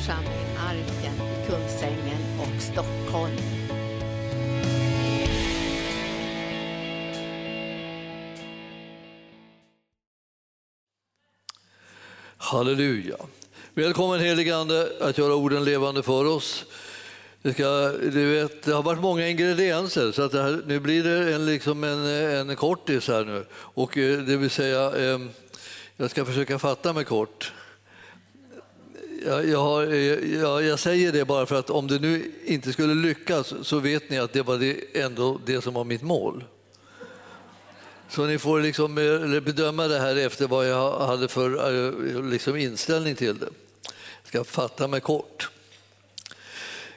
församling Arken i Kungsängen och Stockholm. Halleluja. Välkommen helige Ande att göra orden levande för oss. Det, ska, du vet, det har varit många ingredienser så att här, nu blir det en, liksom en, en kortis här nu. Och, eh, det vill säga, eh, jag ska försöka fatta mig kort. Jag, jag, har, jag, jag, säger det bara för att om det nu inte skulle lyckas så vet ni att det var det, ändå det som var mitt mål. Så ni får liksom eh, bedöma det här efter vad jag hade för eh, liksom inställning till det. Jag ska fatta mig kort.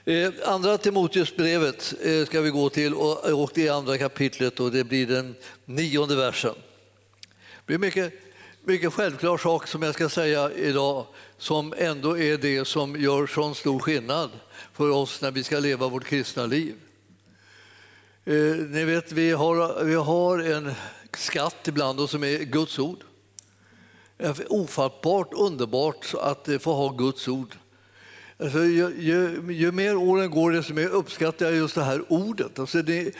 Eh, andra Timoteusbrevet ska vi gå till och det är andra kapitlet och det blir den nionde versen. Det blir mycket, mycket självklar sak som jag ska säga idag som ändå är det som gör sån stor skillnad för oss när vi ska leva vårt kristna liv. Eh, ni vet, vi har, vi har en skatt ibland och som är Guds ord. Ofattbart underbart att få ha Guds ord. Alltså, ju, ju, ju, mer åren går, desto mer uppskattar jag just det här ordet. Alltså det,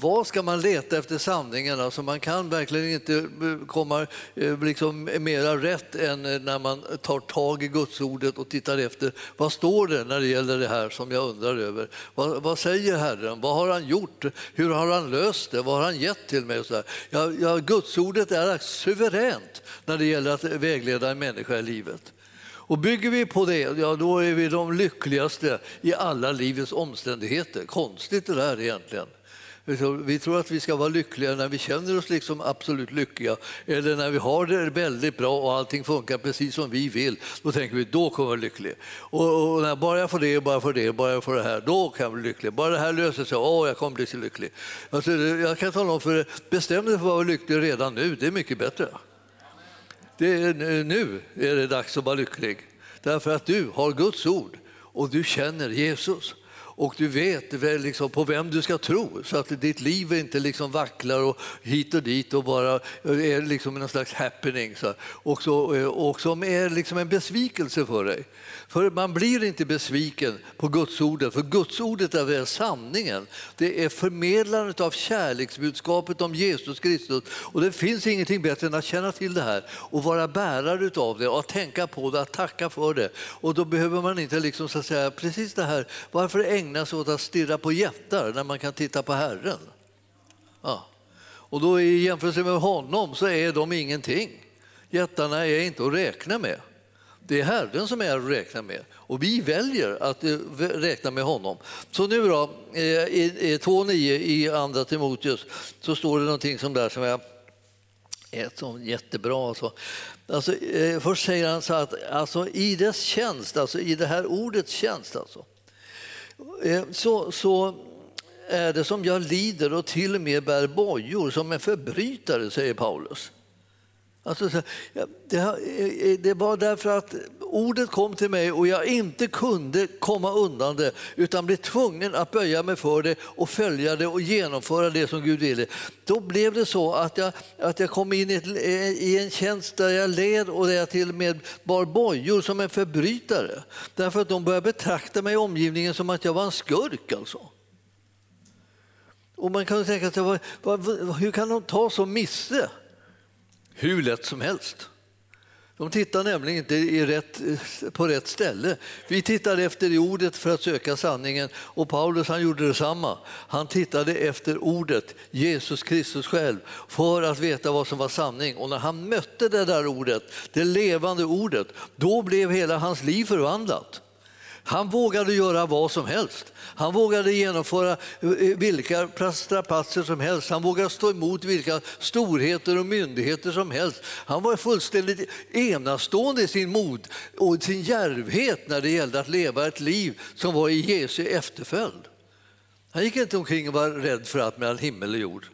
vad ska man leta efter sanningen? Alltså man kan verkligen inte eh, komma eh, liksom mera rätt än eh, när man tar tag i gudsordet och tittar efter vad står det när det gäller det här som jag undrar över. Vad, vad säger Herren? Vad har han gjort? Hur har han löst det? Vad har han gett till mig? så ja, ja, gudsordet är suveränt när det gäller att vägleda en människa i livet. Och bygger vi på det, ja, då är vi de lyckligaste i alla livets omständigheter. Konstigt det där egentligen. Vi tror att vi ska vara lyckliga när vi känner oss liksom absolut lyckliga eller när vi har det väldigt bra och allting funkar precis som vi vill. Då tänker vi då kommer jag vara lycklig. Och, och när bara jag får det, bara får det, bara jag får det här, då kan jag bli lycklig. Bara det här löser sig, åh, jag kommer bli så lycklig. Alltså, jag kan tala om för er, bestäm dig för att vara lycklig redan nu, det är mycket bättre. Det är, nu är det dags att vara lycklig. Därför att du har Guds ord och du känner Jesus. Och du vet liksom på vem du ska tro så att ditt liv inte liksom vacklar och hit och dit och bara är liksom någon slags happening. Så. Och, så, eh, och som är liksom en besvikelse för dig. För man blir inte besviken på gudsordet, för gudsordet är sanningen. Det är förmedlandet av kärleksbudskapet om Jesus Kristus. Och det finns ingenting bättre än att känna till det här och vara bärare av det och att tänka på det, att tacka för det. Och då behöver man inte liksom så att säga, precis det här, varför ägna sig åt att stirra på jättar när man kan titta på Herren? Ja. Och då i jämförelse med honom så är de ingenting. Jättarna är inte att räkna med. Det är Herren som är att räkna med och vi väljer att eh, räkna med honom. Så nu då, eh, i 2.9 i Andra Timoteus så står det någonting som där som är jättebra. Alltså. Alltså, eh, först säger han så att alltså, i dess tjänst, alltså i det här ordets tjänst, alltså, Eh, så, så är det som jag lider och till och med bär bojor som en förbrytare, säger Paulus. Alltså, eh, eh, det var därför att ordet kom till mig och jag inte kunde komma undan det utan blev tvungen att böja mig för det och följa det och genomföra det som Gud ville. Då blev det så att jag, att jag kom in i, ett, eh, i en tjänst där jag led och där jag till och med bar bojor som en förbrytare. Därför att de började betrakta mig i omgivningen som att jag var en skurk. Alltså. Och man kan tänka sig, hur kan de ta så misse? Hur lätt som helst. De tittar nämligen inte i rätt, på rätt ställe. Vi tittar efter i ordet för att söka sanningen och Paulus han gjorde detsamma. Han tittade efter ordet, Jesus Kristus själv, för att veta vad som var sanning. Och när han mötte det där ordet, det levande ordet, då blev hela hans liv förvandlat. Han vågade göra vad som helst. Han vågade genomföra eh, eh, vilka strapatser som helst. Han vågade stå emot vilka storheter och myndigheter som helst. Han var fullständigt enastående i sin mod och sin djärvhet när det gällde att leva ett liv som var i Jesu efterföljd. Han gick inte omkring och var rädd för allt mellan himmel och jord.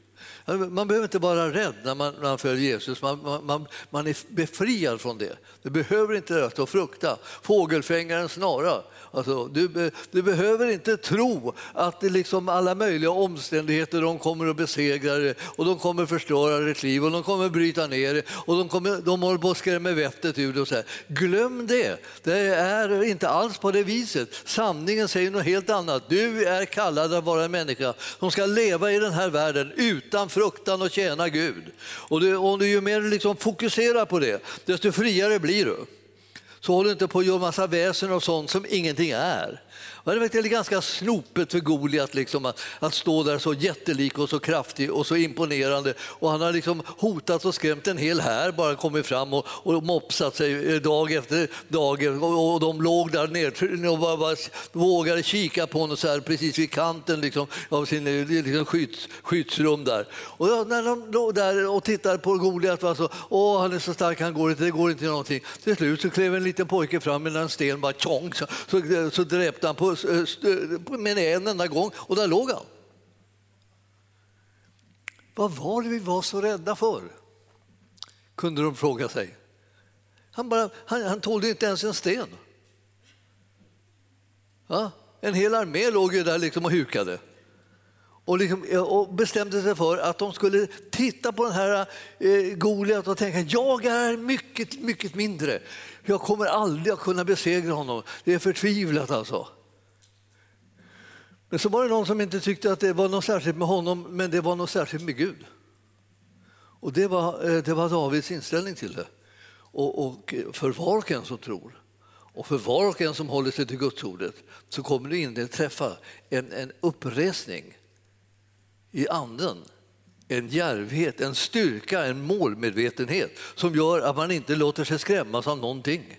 Alltså, man behöver inte vara rädd när man, när man följer Jesus, man, man, man är befriad från det. Du behöver inte rätt att frukta fågelfängarens snara. Alltså, du, du behöver inte tro att det liksom alla möjliga omständigheter de kommer att besegra dig och de kommer att förstöra ditt liv och de kommer att bryta ner dig och de, kommer, de håller på att skrämma vettet ur dig. Glöm det! Det är inte alls på det viset. Sanningen säger något helt annat. Du är kallad att vara en människa som ska leva i den här världen utan fruktan och tjäna Gud. Och du, och du ju mer liksom fokuserar på det, desto friare blir du. Så håll inte på att göra massa väsen och sånt som ingenting är. Det verkade ganska snopet för Goliat liksom, att, att, stå där så jättelik och så kraftig och så imponerande. Och han har liksom hotat och skrämt en hel här bara kommit fram och, och mopsat sig eh, dag efter dag. Och, och de låg där nere och bara, bara vågade kika på honom så här, precis vid kanten liksom, av sin eh, liksom, skydds, skyddsrum. Där. Och när de låg där och tittade på Goliat, alltså, åh han är så stark, han går inte, det går inte någonting. Till slut så klev en liten pojke fram med en sten, bara tjong, så, så, så dräpte han på eh, med en enda gång och där låg han. Vad var det vi var så rädda för? Kunde de fråga sig. Han, bara, han, han tålde inte ens en sten. Ja, en hel armé låg ju där liksom och hukade och, liksom, och, bestämde sig för att de skulle titta på den här eh, Goliat och tänka jag är mycket, mycket mindre. Jag kommer aldrig att kunna besegra honom. Det är förtvivlat alltså. Men så var det någon som inte tyckte att det var något särskilt med honom, men det var något särskilt med Gud. Och det var, eh, det var Davids inställning till det. Och, och för var och en som tror och för var och en som håller sig till Gudsordet så kommer det inträffa en, en uppresning i anden. En djärvhet, en styrka, en målmedvetenhet som gör att man inte låter sig skrämmas av någonting.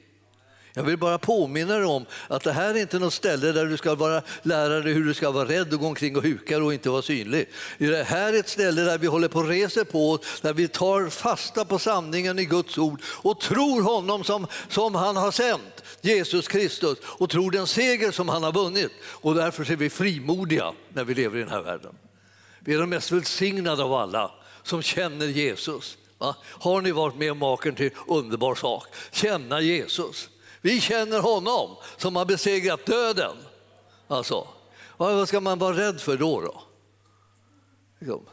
Jag vill bara påminna dig om att det här är inte något ställe där du ska vara lärare hur du ska vara rädd och gå omkring och huka och inte vara synlig. Det här är ett ställe där vi håller på och reser på oss, där vi tar fasta på sanningen i Guds ord och tror honom som, som han har sänt, Jesus Kristus, och tror den seger som han har vunnit. Och därför är vi frimodiga när vi lever i den här världen. Vi är de mest välsignade av alla som känner Jesus. Va? Har ni varit med om maken till underbar sak? Känna Jesus. Vi känner honom som har besegrat döden. Alltså, vad ska man vara rädd för då? då? Liksom,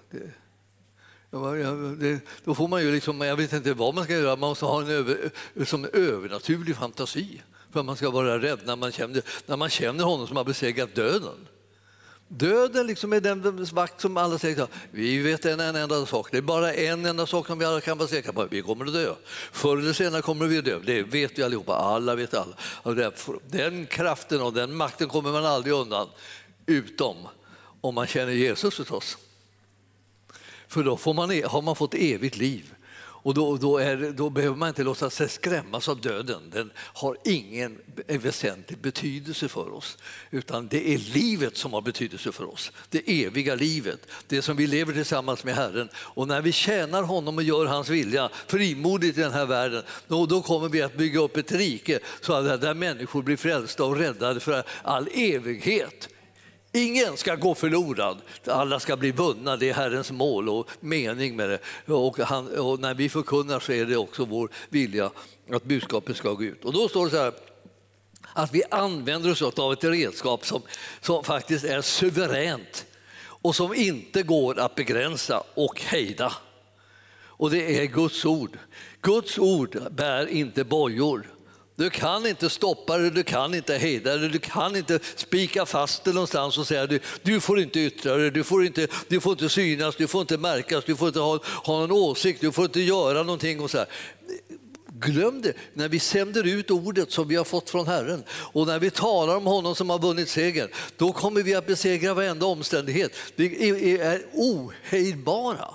det, då får man ju liksom, jag vet inte vad man ska göra, man måste ha en över, som en övernaturlig fantasi för att man ska vara rädd när man känner, när man känner honom som har besegrat döden. Döden liksom är den vakt som alla säger vi vet en, en enda sak. Det är bara en enda sak som vi alla kan vara säkra på. Vi kommer att dö. Förr eller senare kommer vi att dö. Det vet vi allihopa. Alla vet alla. Den kraften och den makten kommer man aldrig undan. Utom om man känner Jesus förstås. För då får man, e- har man fått evigt liv. Och då, då, är, då, behöver man inte låta sig skrämmas av döden. Den har ingen väsentlig betydelse för oss. Utan det är livet som har betydelse för oss. Det eviga livet, det som vi lever tillsammans med Herren. Och när vi tjänar honom och gör hans vilja frimodigt i den här världen, då, då kommer vi att bygga upp ett rike så att där människor blir frälsta och räddade för all evighet. Ingen ska gå förlorad, alla ska bli vunna. Det är Herrens mål och mening med det. Och, han, och när vi förkunnar så är det också vår vilja att budskapet ska gå ut. Och då står det så här att vi använder oss av ett redskap som, som faktiskt är suveränt och som inte går att begränsa och hejda. Och det är Guds ord. Guds ord bär inte bojor. Du kan inte stoppa det, du kan inte hejda det, du kan inte spika fast det någonstans och säga du, du får inte yttra det, du får inte, du får inte synas, du får inte märkas, du får inte ha, ha någon åsikt, du får inte göra någonting. Och så här. Glöm det, när vi sänder ut ordet som vi har fått från Herren och när vi talar om honom som har vunnit segern, då kommer vi att besegra varenda omständighet. Vi är ohejdbara.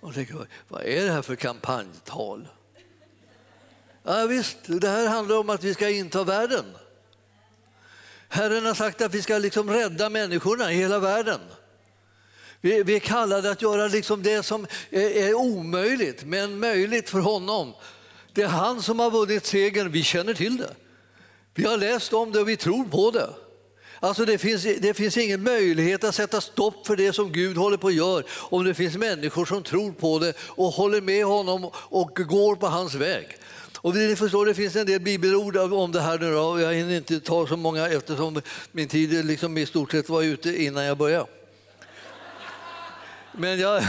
Och tänker, vad är det här för kampanjtal? Ja, visst, det här handlar om att vi ska inta världen. Herren har sagt att vi ska liksom rädda människorna i hela världen. Vi, vi är kallade att göra liksom det som är, är omöjligt, men möjligt för honom. Det är han som har vunnit segern, vi känner till det. Vi har läst om det och vi tror på det. Alltså det, finns, det finns ingen möjlighet att sätta stopp för det som Gud håller på att göra om det finns människor som tror på det och håller med honom och går på hans väg. Och ni förstår, det finns en del bibelord om det här nu då. Jag hinner inte ta så många eftersom min tid liksom i stort sett var ute innan jag började. Men jag,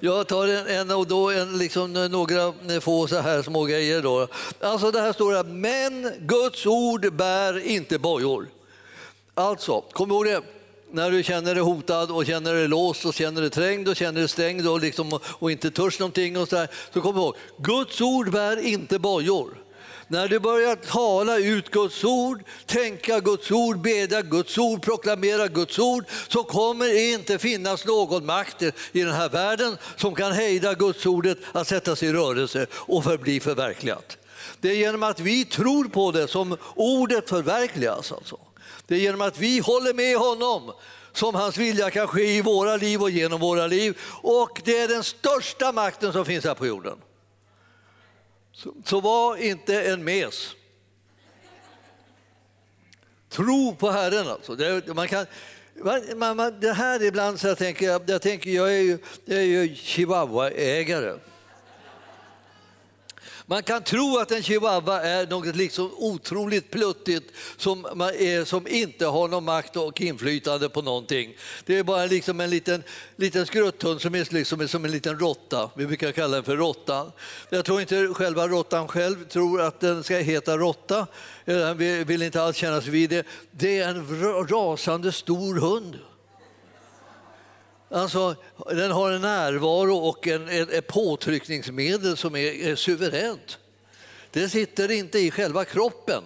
jag tar en, en och då en, liksom några få så här små grejer. Då. Alltså det här står det, men Guds ord bär inte bojor. Alltså, kom ihåg det. När du känner dig hotad och känner dig låst och känner dig trängd och känner dig stängd och, liksom, och inte törs någonting och så, där, så kom ihåg, Guds ord bär inte bojor. När du börjar tala ut Guds ord, tänka Guds ord, bedja Guds ord, proklamera Guds ord så kommer det inte finnas någon makt i den här världen som kan hejda Guds ordet att sättas i rörelse och förbli förverkligat. Det är genom att vi tror på det som ordet förverkligas. Alltså. Det är genom att vi håller med honom som hans vilja kan ske i våra liv och genom våra liv. Och det är den största makten som finns här på jorden. Så, så var inte en mes. Tro på Herren alltså. Det, man kan, man, man, det här ibland så jag tänker jag, jag, tänker, jag är ju, jag är ju chihuahuaägare. Man kan tro att en chihuahua är något liksom otroligt pluttigt som, är, som inte har någon makt och inflytande på någonting. Det är bara liksom en liten, liten skrutthund som är liksom som en liten råtta. Vi brukar kalla den för råttan. Jag tror inte själva råttan själv tror att den ska heta råtta. Eh, den vill inte alls kännas vid det. Det är en rasande stor hund. Alltså, den har en närvaro och en, en, ett påtryckningsmedel som är, är suveränt. Det sitter inte i själva kroppen,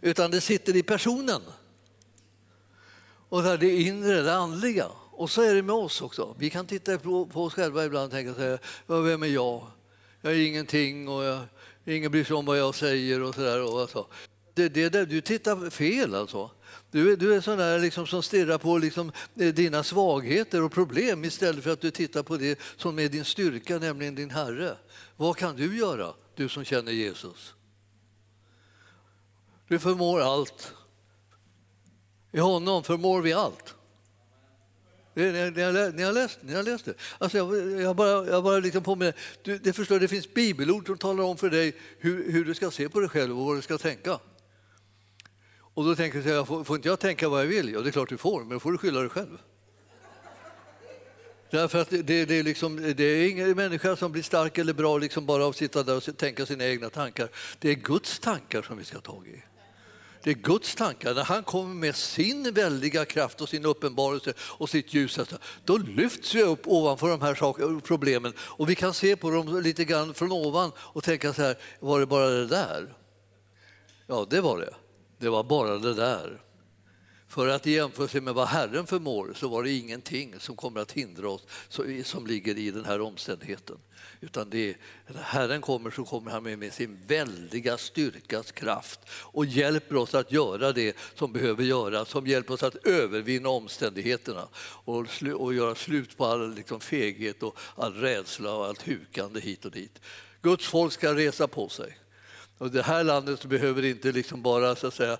utan det sitter i personen. Och det det inre, det andliga. Och så är det med oss också. Vi kan titta på, på oss själva ibland och tänka så här, vem är jag? Jag är ingenting och jag, ingen bryr sig om vad jag säger och så där. Och så. Det, det, du tittar fel alltså. Du, du är sån där liksom som stirrar på liksom eh, dina svagheter och problem istället för att du tittar på det som är din styrka, nämligen din Herre. Vad kan du göra, du som känner Jesus? Du förmår allt. I honom förmår vi allt. Ni har, ni har, läst, ni har läst det. Alltså jag, jag bara, jag bara liksom påminner. Du, det, förstår, det finns bibelord som talar om för dig hur, hur du ska se på dig själv och vad du ska tänka. Och då tänker jag, får, får inte jag tänka vad jag vill? Ja, det är klart du får, men då får du skylla dig själv. Därför att det, det, är liksom, det är ingen människa som blir stark eller bra liksom bara av att sitta där och tänka sina egna tankar. Det är Guds tankar som vi ska ta tag i. Det är Guds tankar. När han kommer med sin väldiga kraft och sin uppenbarelse och sitt ljus, alltså, då lyfts vi upp ovanför de här problemen och vi kan se på dem lite grann från ovan och tänka så här, var det bara det där? Ja, det var det. Det var bara det där. För att i jämförelse med vad Herren förmår så var det ingenting som kommer att hindra oss som ligger i den här omständigheten. Utan det, när Herren kommer så kommer han med sin väldiga styrkas kraft och hjälper oss att göra det som behöver göras, som hjälper oss att övervinna omständigheterna och, och göra slut på all liksom, feghet och all rädsla och allt hukande hit och dit. Guds folk ska resa på sig. Och det här landet behöver inte liksom bara så att säga,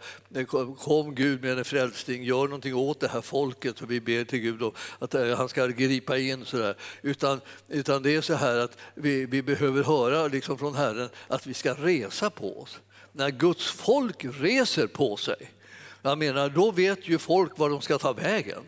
kom Gud med en frälsning, gör någonting åt det här folket och vi ber till Gud att eh, han ska gripa in. Så där. Utan, utan det är så här att vi, vi behöver höra liksom från Herren att vi ska resa på oss. När Guds folk reser på sig, jag menar, då vet ju folk var de ska ta vägen.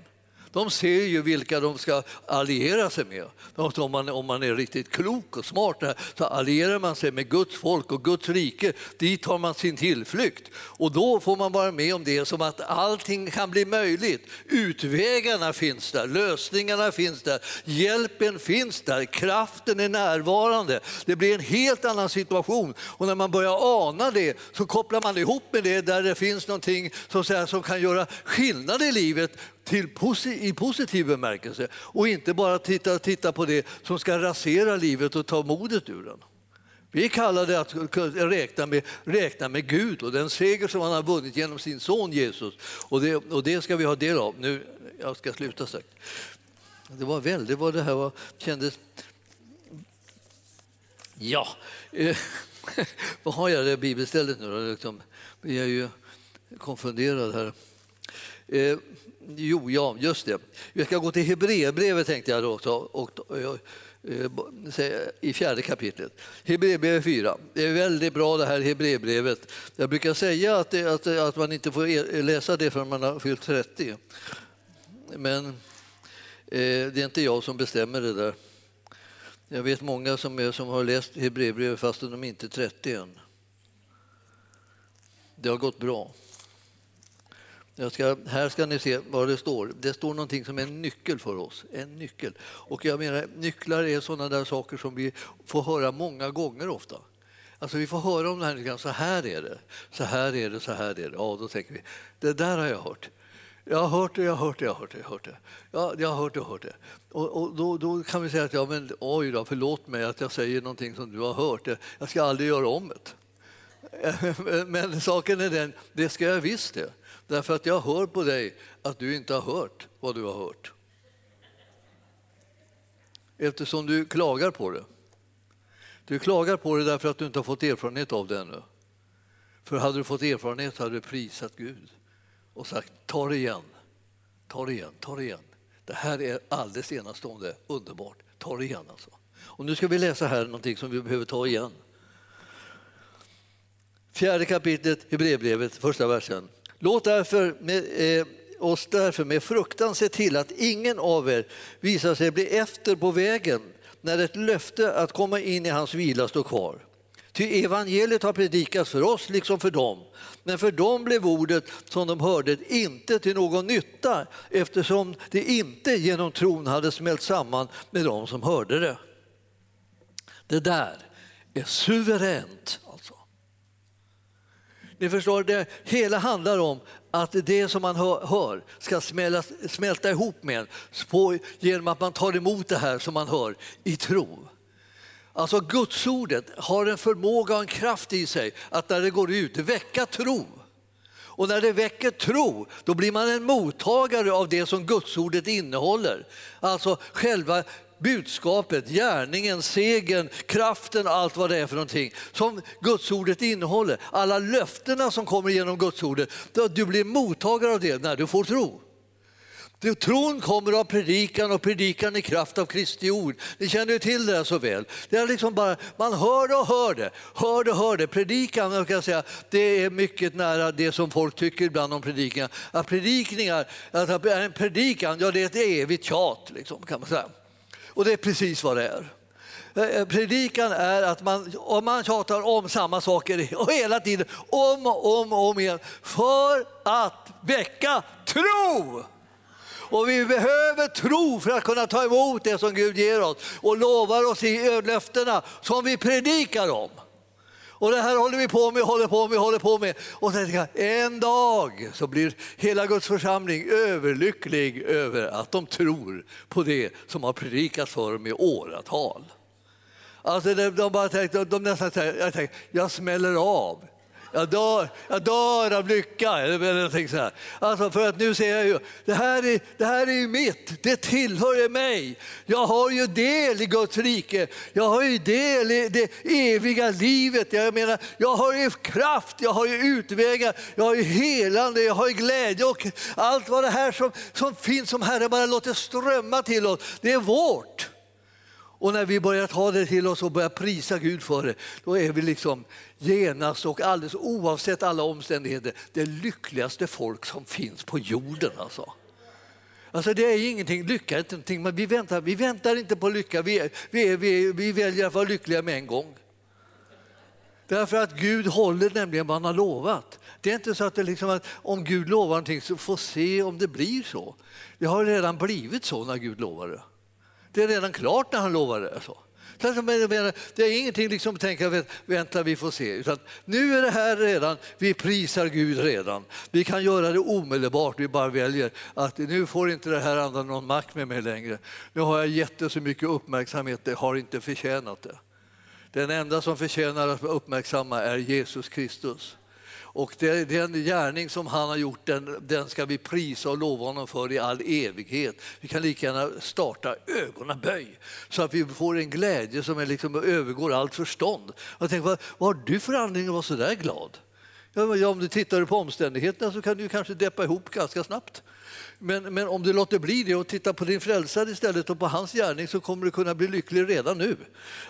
De ser ju vilka de ska alliera sig med. Alltså, om man, om man är riktigt klok och smart så allierar man sig med Guds folk och Guds rike. Dit tar man sin tillflykt. Och då får man vara med om det som att allting kan bli möjligt. Utvägarna finns där, lösningarna finns där, hjälpen finns där, kraften är närvarande. Det blir en helt annan situation. Och när man börjar ana det så kopplar man ihop med det där det finns någonting som, som kan göra skillnad i livet till, i positiv bemärkelse och inte bara titta, titta på det som ska rasera livet och ta modet ur den. Vi kallar det att räkna med, räkna med Gud och den seger som han har vunnit genom sin son Jesus. Och det, och det ska vi ha del av. Nu, jag ska sluta strax. Det var väldigt vad det här var, kändes... Ja, eh, vad har jag det bibelstället nu då? Liksom, jag är ju konfunderad här. Eh, Jo, ja, just det. Vi ska gå till Hebreerbrevet tänkte jag då. också, och, i fjärde kapitlet. Hebreerbrevet 4. Det är väldigt bra det här Hebreerbrevet. Jag brukar säga att, det, att, att man inte får e, läsa det förrän man har fyllt 30. Men eh, det är inte jag som bestämmer det där. Jag vet många som, är, som har läst Hebreerbrevet fastän de inte är 30 än. Det har gått bra. Ska, här ska ni se vad det står. Det står någonting som är en nyckel för oss. En nyckel. Och jag menar, nycklar är sådana där saker som vi får höra många gånger ofta. Alltså vi får höra om det här, så här är det, så här är det, så här är det. Ja, då tänker vi, det där har jag hört. Jag har hört det, jag har hört det, jag har hört det. Jag har hört det. Ja, jag har hört det, jag har hört det. Och, och då, då, kan vi säga att ja, men, oj då, förlåt mig att jag säger någonting som du har hört. Jag ska aldrig göra om det. Men saken är den, det ska jag visst det. Därför att jag hör på dig att du inte har hört vad du har hört. Eftersom du klagar på det. Du klagar på det därför att du inte har fått erfarenhet av det ännu. För hade du fått erfarenhet hade du prisat Gud och sagt ta det igen, ta det igen, ta det igen. Det här är alldeles enastående, underbart. Ta det igen alltså. Och nu ska vi läsa här någonting som vi behöver ta igen. Fjärde kapitlet i brevbrevet, första versen. Låt därför med, eh, oss därför med fruktan se till att ingen av er visar sig bli efter på vägen när ett löfte att komma in i hans vila står kvar. Ty evangeliet har predikats för oss liksom för dem. Men för dem blev ordet som de hörde inte till någon nytta eftersom det inte genom tron hade smält samman med dem som hörde det. Det där är suveränt. Ni förstår, det hela handlar om att det som man hör ska smälta, smälta ihop med en genom att man tar emot det här som man hör i tro. Alltså Gudsordet har en förmåga och en kraft i sig att när det går ut väcka tro. Och när det väcker tro, då blir man en mottagare av det som Gudsordet innehåller. Alltså själva budskapet, gärningen, segern, kraften, allt vad det är för någonting som Gudsordet innehåller. Alla löftena som kommer genom Gudsordet. Du blir mottagare av det när du får tro. Tron kommer av predikan och predikan i kraft av Kristi ord. Ni känner ju till det så väl. Det är liksom bara, man hör det och hör det, hör det och hör det. Predikan jag kan säga, det är mycket nära det som folk tycker ibland om predikan. Att predikningar, att en predikan, ja det är ett evigt tjat liksom, kan man säga. Och det är precis vad det är. Eh, eh, predikan är att man, om man tjatar om samma saker och hela tiden, om och om och om igen, för att väcka tro. Och vi behöver tro för att kunna ta emot det som Gud ger oss och lovar oss i löftena som vi predikar om. Och det här håller vi på med, håller på med, håller på med. Och sen en dag så blir hela Guds församling överlycklig över att de tror på det som har predikats för dem i åratal. Alltså de, bara tänkte, de nästan tänkte, jag, tänkte, jag smäller av. Jag dör, jag dör av lycka. Eller så här. Alltså för att nu ser jag ju, det här, är, det här är ju mitt, det tillhör ju mig. Jag har ju del i Guds rike, jag har ju del i det eviga livet. Jag menar, jag har ju kraft, jag har ju utvägar, jag har ju helande, jag har ju glädje och allt vad det här som, som finns som Herren bara låter strömma till oss, det är vårt. Och när vi börjar ta det till oss och börjar prisa Gud för det, då är vi liksom genast och alldeles oavsett alla omständigheter det lyckligaste folk som finns på jorden. Alltså. Alltså det är ingenting, lycka är inte någonting, men vi väntar, vi väntar inte på lycka, vi, vi, vi, vi väljer att vara lyckliga med en gång. Därför att Gud håller nämligen vad han har lovat. Det är inte så att, det liksom att om Gud lovar någonting så får se om det blir så. Det har redan blivit så när Gud lovar det. Det är redan klart när han lovar det. Så. Det är ingenting liksom att tänka, vänta vi får se. Utan nu är det här redan, vi prisar Gud redan. Vi kan göra det omedelbart, vi bara väljer att nu får inte det här andra någon makt med mig längre. Nu har jag gett det så mycket uppmärksamhet, det har inte förtjänat det. Den enda som förtjänar att uppmärksamma är Jesus Kristus. Och den gärning som han har gjort, den, den ska vi prisa och lova honom för i all evighet. Vi kan lika gärna starta ögonaböj så att vi får en glädje som är liksom, övergår allt förstånd. Jag tänker, vad, vad har du för anledning att vara så där glad? Ja, om du tittar på omständigheterna så kan du kanske deppa ihop ganska snabbt. Men, men om du låter bli det och tittar på din frälsare istället och på hans gärning så kommer du kunna bli lycklig redan nu.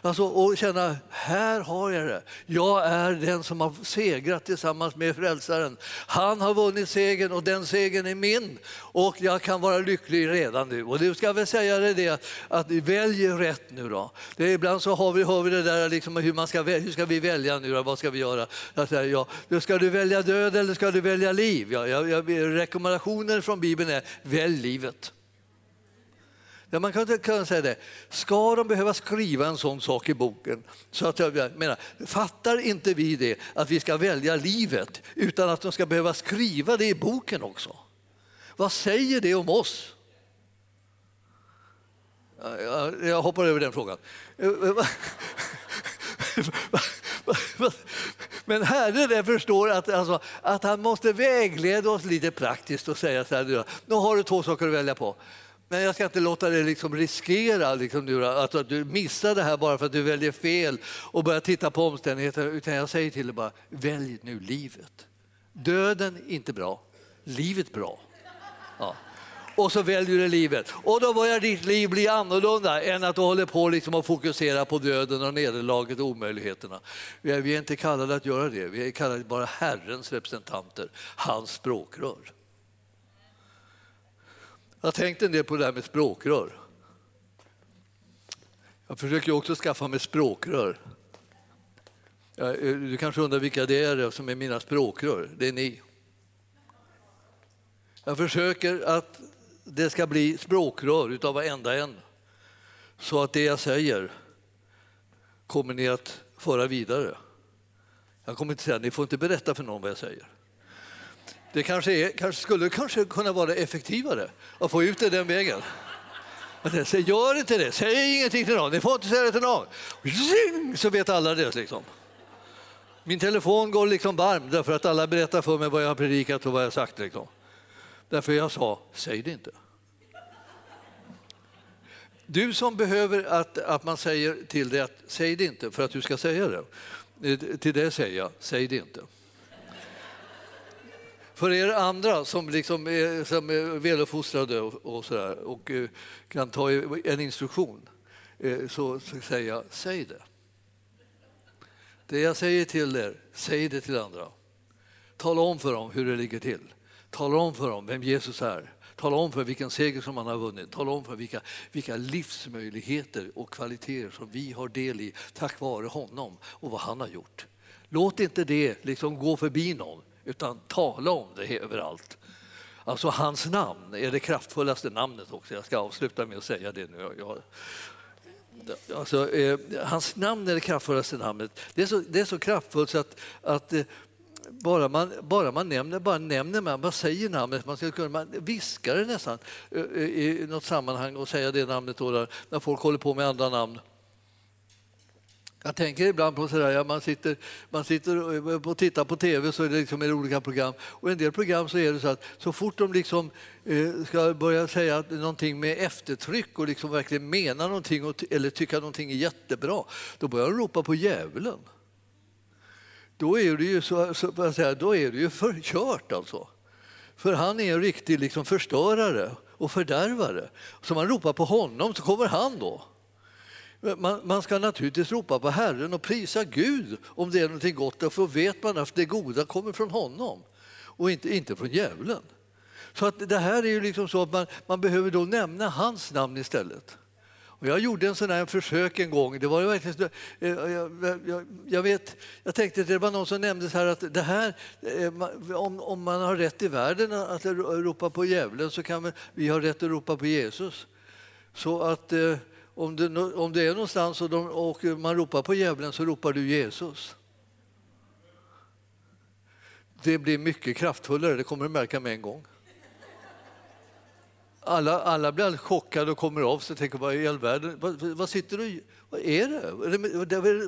Alltså, och känna, här har jag det. Jag är den som har segrat tillsammans med frälsaren. Han har vunnit segern och den segern är min. Och jag kan vara lycklig redan nu. Och du ska väl säga dig det att, välj rätt nu då. Det är, ibland så har vi, hör vi det där liksom, hur, man ska, hur ska vi välja nu då? Vad ska vi göra? Jag säger, ja, ska Ska du välja död eller ska du välja liv? Ja, jag, jag, rekommendationen från Bibeln är välj livet. Ja, man kan, kan säga det. Ska de behöva skriva en sån sak i boken? Så att jag menar, fattar inte vi det, att vi ska välja livet utan att de ska behöva skriva det i boken också? Vad säger det om oss? Jag hoppar över den frågan. Eh, eh, Men Herren förstår att, alltså, att han måste vägleda oss lite praktiskt och säga så här, nu har du två saker att välja på. Men jag ska inte låta dig liksom riskera liksom, att, att du missar det här bara för att du väljer fel och börjar titta på omständigheter. Utan jag säger till dig bara, välj nu livet. Döden inte bra, livet bra. Ja och så väljer du livet. Och då börjar ditt liv bli annorlunda än att du håller på liksom att fokusera på döden och nederlaget och omöjligheterna. Vi är, vi är inte kallade att göra det, vi är kallade bara Herrens representanter, hans språkrör. Jag har tänkt en del på det här med språkrör. Jag försöker också skaffa mig språkrör. Du kanske undrar vilka det är som är mina språkrör? Det är ni. Jag försöker att det ska bli språkrör utav varenda en. Så att det jag säger kommer ni att föra vidare. Jag kommer inte säga, ni får inte berätta för någon vad jag säger. Det kanske, är, kanske skulle kanske kunna vara effektivare att få ut det den vägen. Säger, gör inte det, säg ingenting till någon, ni får inte säga det till någon. Så vet alla det. Liksom. Min telefon går liksom varm därför att alla berättar för mig vad jag har predikat och vad jag har sagt. Liksom. Därför jag sa, säg det inte. Du som behöver att, att man säger till dig att säg det inte för att du ska säga det. Eh, till det säger jag, säg det inte. För er andra som, liksom är, som är väluppfostrade och, och, så där, och eh, kan ta en instruktion eh, så, så säger jag, säg det. Det jag säger till er, säg det till andra. Tala om för dem hur det ligger till. Tala om för dem vem Jesus är. Tala om för vilken seger som han har vunnit. Tala om för vilka, vilka livsmöjligheter och kvaliteter som vi har del i tack vare honom och vad han har gjort. Låt inte det liksom gå förbi någon, utan tala om det överallt. Alltså hans namn är det kraftfullaste namnet också. Jag ska avsluta med att säga det nu. Jag, Alltså, eh, hans namn är det kraftfullaste namnet. Det är så, det är så kraftfullt så att, att eh, bara man, bara man nämner, bara nämner man, man säger namnet, man, ska kunna, man viskar det nästan i något sammanhang och säga det namnet då där, när folk håller på med andra namn. Jag tänker ibland på sådär, ja, man sitter, man sitter och tittar på tv så är det liksom olika program och en del program så är det så att så fort de liksom, eh, ska börja säga någonting med eftertryck och liksom verkligen mena någonting och, eller tycka någonting är jättebra, då börjar de ropa på djävulen då är det ju, så, så, säga, då är det ju förkört alltså. För han är en riktig liksom förstörare och fördärvare. Så man ropar på honom så kommer han då. Man, man, ska naturligtvis ropa på Herren och prisa Gud om det är något gott, för vet man att det goda kommer från honom och inte, inte från djävulen. Så att det här är ju liksom så att man, man behöver då nämna hans namn istället. Och jag gjorde en sån här försök en gång. Det var verkligen, eh, jag, jag, jag, vet, jag tänkte att det var någon som nämnde så här att det här, eh, om, om man har rätt i världen att ropa på djävulen så kan vi ha rätt att ropa på Jesus. Så att eh, om det, om det är någonstans och, de, och man ropar på djävulen så ropar du Jesus. Det blir mycket kraftfullare, det kommer du märka med en gång. Alla, alla blir alldeles chockade och kommer av sig och tänker vad i all världen, vad, vad sitter du Vad är det? Vad är det, med,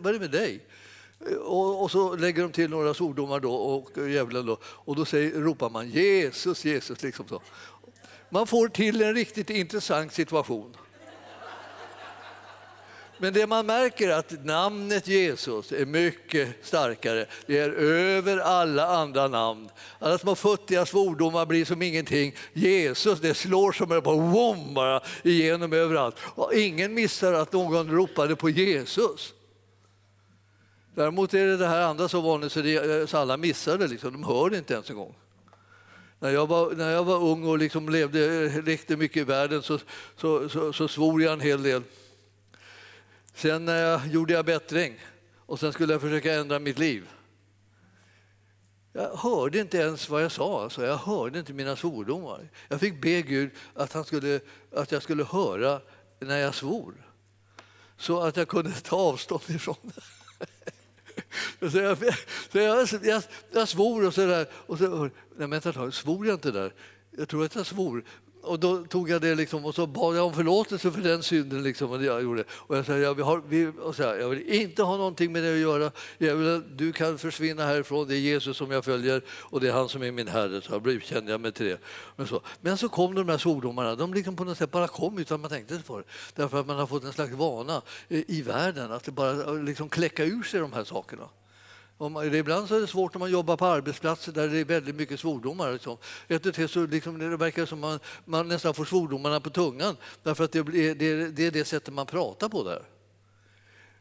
vad är det med dig? Och, och, så lägger de till några svordomar då och djävulen då och då säger, ropar man Jesus, Jesus. Liksom så. Man får till en riktigt intressant situation. Men det man märker är att namnet Jesus är mycket starkare. Det är över alla andra namn. Alla små futtiga svordomar blir som ingenting. Jesus, det slår som en bom bara igenom överallt. Och ingen missar att någon ropade på Jesus. Däremot är det det här andra så vanligt så, det, eh, så alla missar det, liksom. de hör det inte ens en gång. När jag var, när jag var ung och liksom levde, lekte mycket i världen så, så, så, så svor jag en hel del. Sen eh, gjorde jag bättring och sen skulle jag försöka ändra mitt liv. Jag hörde inte ens vad jag sa, alltså. jag hörde inte mina svordomar. Jag fick be Gud att, han skulle, att jag skulle höra när jag svor, så att jag kunde ta avstånd ifrån det. Så jag, så jag, jag, jag svor och så där. Och så, nej, vänta svor jag inte där? Jag tror att jag svor och då tog jag det liksom, och så bad jag om förlåtelse för den synden. Liksom, och jag, gjorde. Och jag sa jag vill, ha, vi, och så här, jag vill inte ha någonting med det att göra. Jag vill, du kan försvinna härifrån. Det är Jesus som jag följer och det är han som är min Herre. Så jag kände jag mig till det. Men så, men så kom de här svordomarna. De liksom på något sätt bara kom utan man tänkte på det. Därför att man har fått en slags vana i, i världen att bara liksom kläcka ur sig de här sakerna. Ibland så är det svårt när man jobbar på arbetsplatser där det är väldigt mycket svordomar. Liksom. Ett så liksom, det verkar som man, man nästan får svordomarna på tungan därför att det, det, det är det sättet man pratar på där.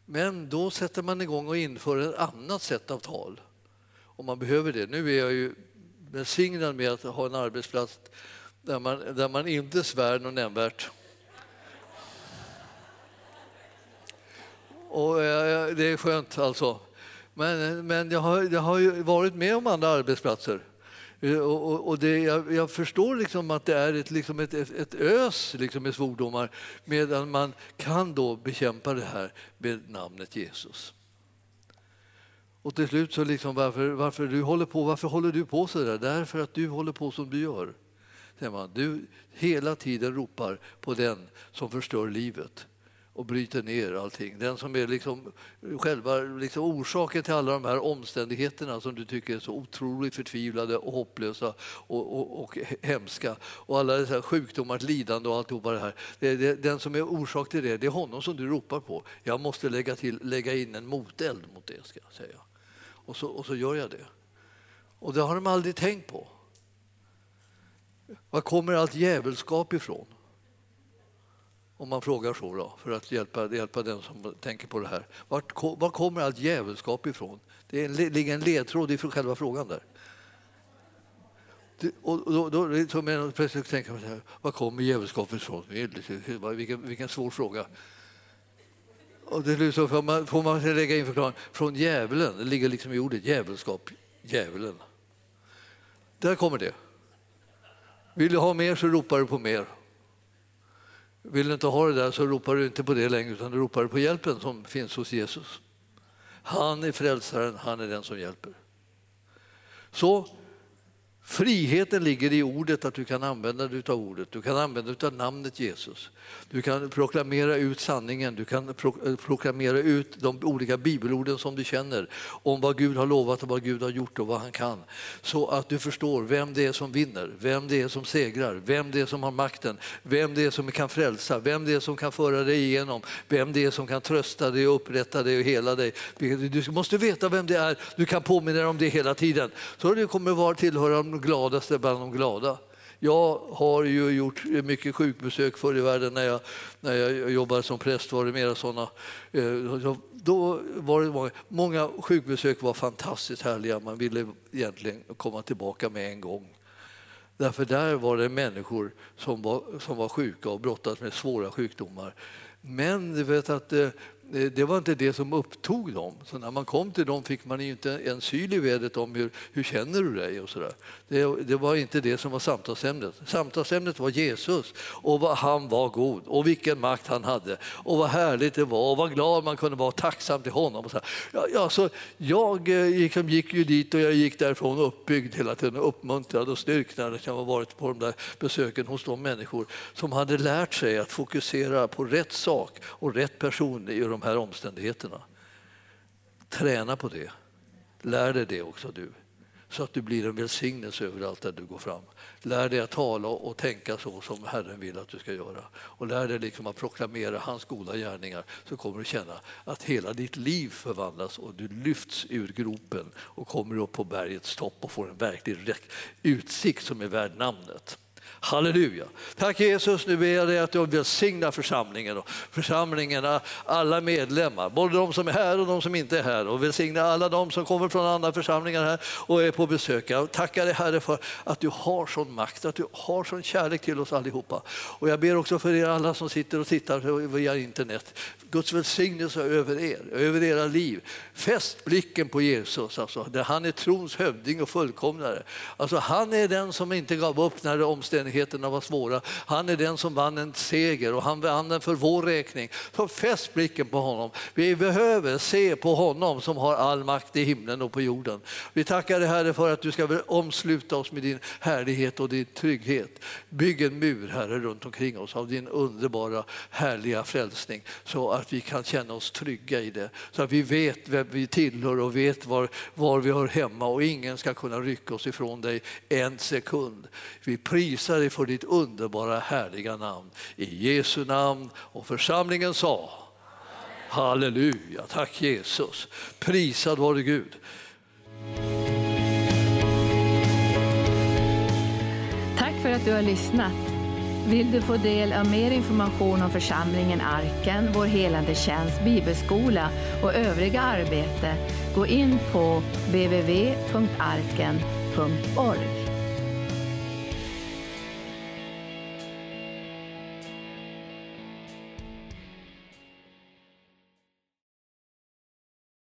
Men då sätter man igång och inför ett annat sätt av tal om man behöver det. Nu är jag ju välsignad med att ha en arbetsplats där man, där man inte svär något nämnvärt. Och eh, det är skönt alltså. Men, men jag, har, jag har ju varit med om andra arbetsplatser. Eh, och, och, och det, jag, jag, förstår liksom att det är ett, liksom ett, ett ös liksom med svordomar medan man kan då bekämpa det här med namnet Jesus. Och till slut så liksom varför, varför, du håller på, varför håller du på så där? Därför att du håller på som du gör. man. Du hela tiden ropar på den som förstör livet och bryter ner allting. Den som är liksom själva liksom orsaken till alla de här omständigheterna som du tycker är så otroligt förtvivlade och hopplösa och, och, och hemska. Och alla dessa sjukdomar, lidande och alltihopa det här. Det, det, den som är orsak till det, det är honom som du ropar på. Jag måste lägga, till, lägga in en moteld mot det, ska jag säga. Och så, och så gör jag det. Och det har de aldrig tänkt på. Var kommer allt djävulskap ifrån? Om man frågar så då, för att hjälpa, hjälpa den som tänker på det här. Vart, var kommer allt djävulskap ifrån? Det ligger en ledtråd i själva frågan där. Och då, då, så plötsligt tänker man så här, var kommer djävulskapet ifrån? Vilken, vilken svår fråga. Och det så liksom, får man, får man lägga in förklaringen. Från djävulen, det ligger liksom i ordet djävulskap, djävulen. Där kommer det. Vill du ha mer så ropar du på mer. Vill du inte ha det där så ropar du inte på det längre utan du ropar på hjälpen som finns hos Jesus. Han är frälsaren, han är den som hjälper. Så Friheten ligger i ordet, att du kan använda dig av ordet. Du kan använda dig av namnet Jesus. Du kan proklamera ut sanningen, du kan pro eh, proklamera ut de olika bibelorden som du känner om vad Gud har lovat och vad Gud har gjort och vad han kan. Så att du förstår vem det är som vinner, vem det är som segrar, vem det är som har makten, vem det är som kan frälsa, vem det är som kan föra dig igenom, vem det är som kan trösta dig, upprätta dig och hela dig. Du måste veta vem det är, du kan påminna dig om det hela tiden. Så det kommer vara tillhöra de gladaste bland de glada. Jag har ju gjort mycket sjukbesök förr i världen när jag, när jag jobbade som präst. var det mera såna. Eh, då var det många, många sjukbesök var fantastiskt härliga. Man ville egentligen komma tillbaka med en gång. Därför där var det människor som var, som var sjuka och brottades med svåra sjukdomar. Men du vet att eh, Eh, det var inte det som upptog dem. Så när man kom till dem fick man inte en syl i vädret om hur, hur känner du dig och sådär. Det, det, var inte det som var samtalsämnet. Samtalsämnet var Jesus och vad han var god och vilken makt han hade och vad härligt det var och vad glad man kunde vara och tacksam till honom. Och så ja, ja, så jag eh, gick, gick ju dit och jag gick därifrån uppbyggd hela tiden, uppmuntrad och styrkt när jag har varit på de där besöken hos de människor som hade lärt sig att fokusera på rätt sak och rätt person i de här omständigheterna. Träna på det. Lär dig det också du. så att du blir en välsignelse överallt där du går fram. Lär dig att tala och tänka så som Herren vill att du ska göra. Och lär dig liksom att proklamera hans goda gärningar så kommer du känna att hela ditt liv förvandlas och du lyfts ur gropen och kommer upp på bergets topp och får en verklig utsikt som är värd namnet. Halleluja. Tack Jesus, nu ber jag dig att du välsignar församlingen och församlingarna, alla medlemmar, både de som är här och de som inte är här och välsigna alla de som kommer från andra församlingar här och är på besök. Jag tackar dig Herre för att du har sån makt, att du har sån kärlek till oss allihopa. Och jag ber också för er alla som sitter och tittar via internet. Guds välsignelse över er, över era liv. Fäst blicken på Jesus, alltså, där han är trons hövding och fullkomnare. Alltså, han är den som inte gav upp när omständigheterna var svåra. Han är den som vann en seger och han vann den för vår räkning. Så fäst blicken på honom. Vi behöver se på honom som har all makt i himlen och på jorden. Vi tackar dig Herre för att du ska omsluta oss med din härlighet och din trygghet. Bygg en mur Herre runt omkring oss av din underbara härliga frälsning så att vi kan känna oss trygga i det. Så att vi vet vem vi tillhör och vet var, var vi hör hemma och ingen ska kunna rycka oss ifrån dig en sekund. Vi prisar prisar dig för ditt underbara härliga namn. I Jesu namn och församlingen sa Halleluja, tack Jesus. Prisad vare Gud. Tack för att du har lyssnat. Vill du få del av mer information om församlingen Arken, vår helande tjänst, bibelskola och övriga arbete, gå in på www.arken.org.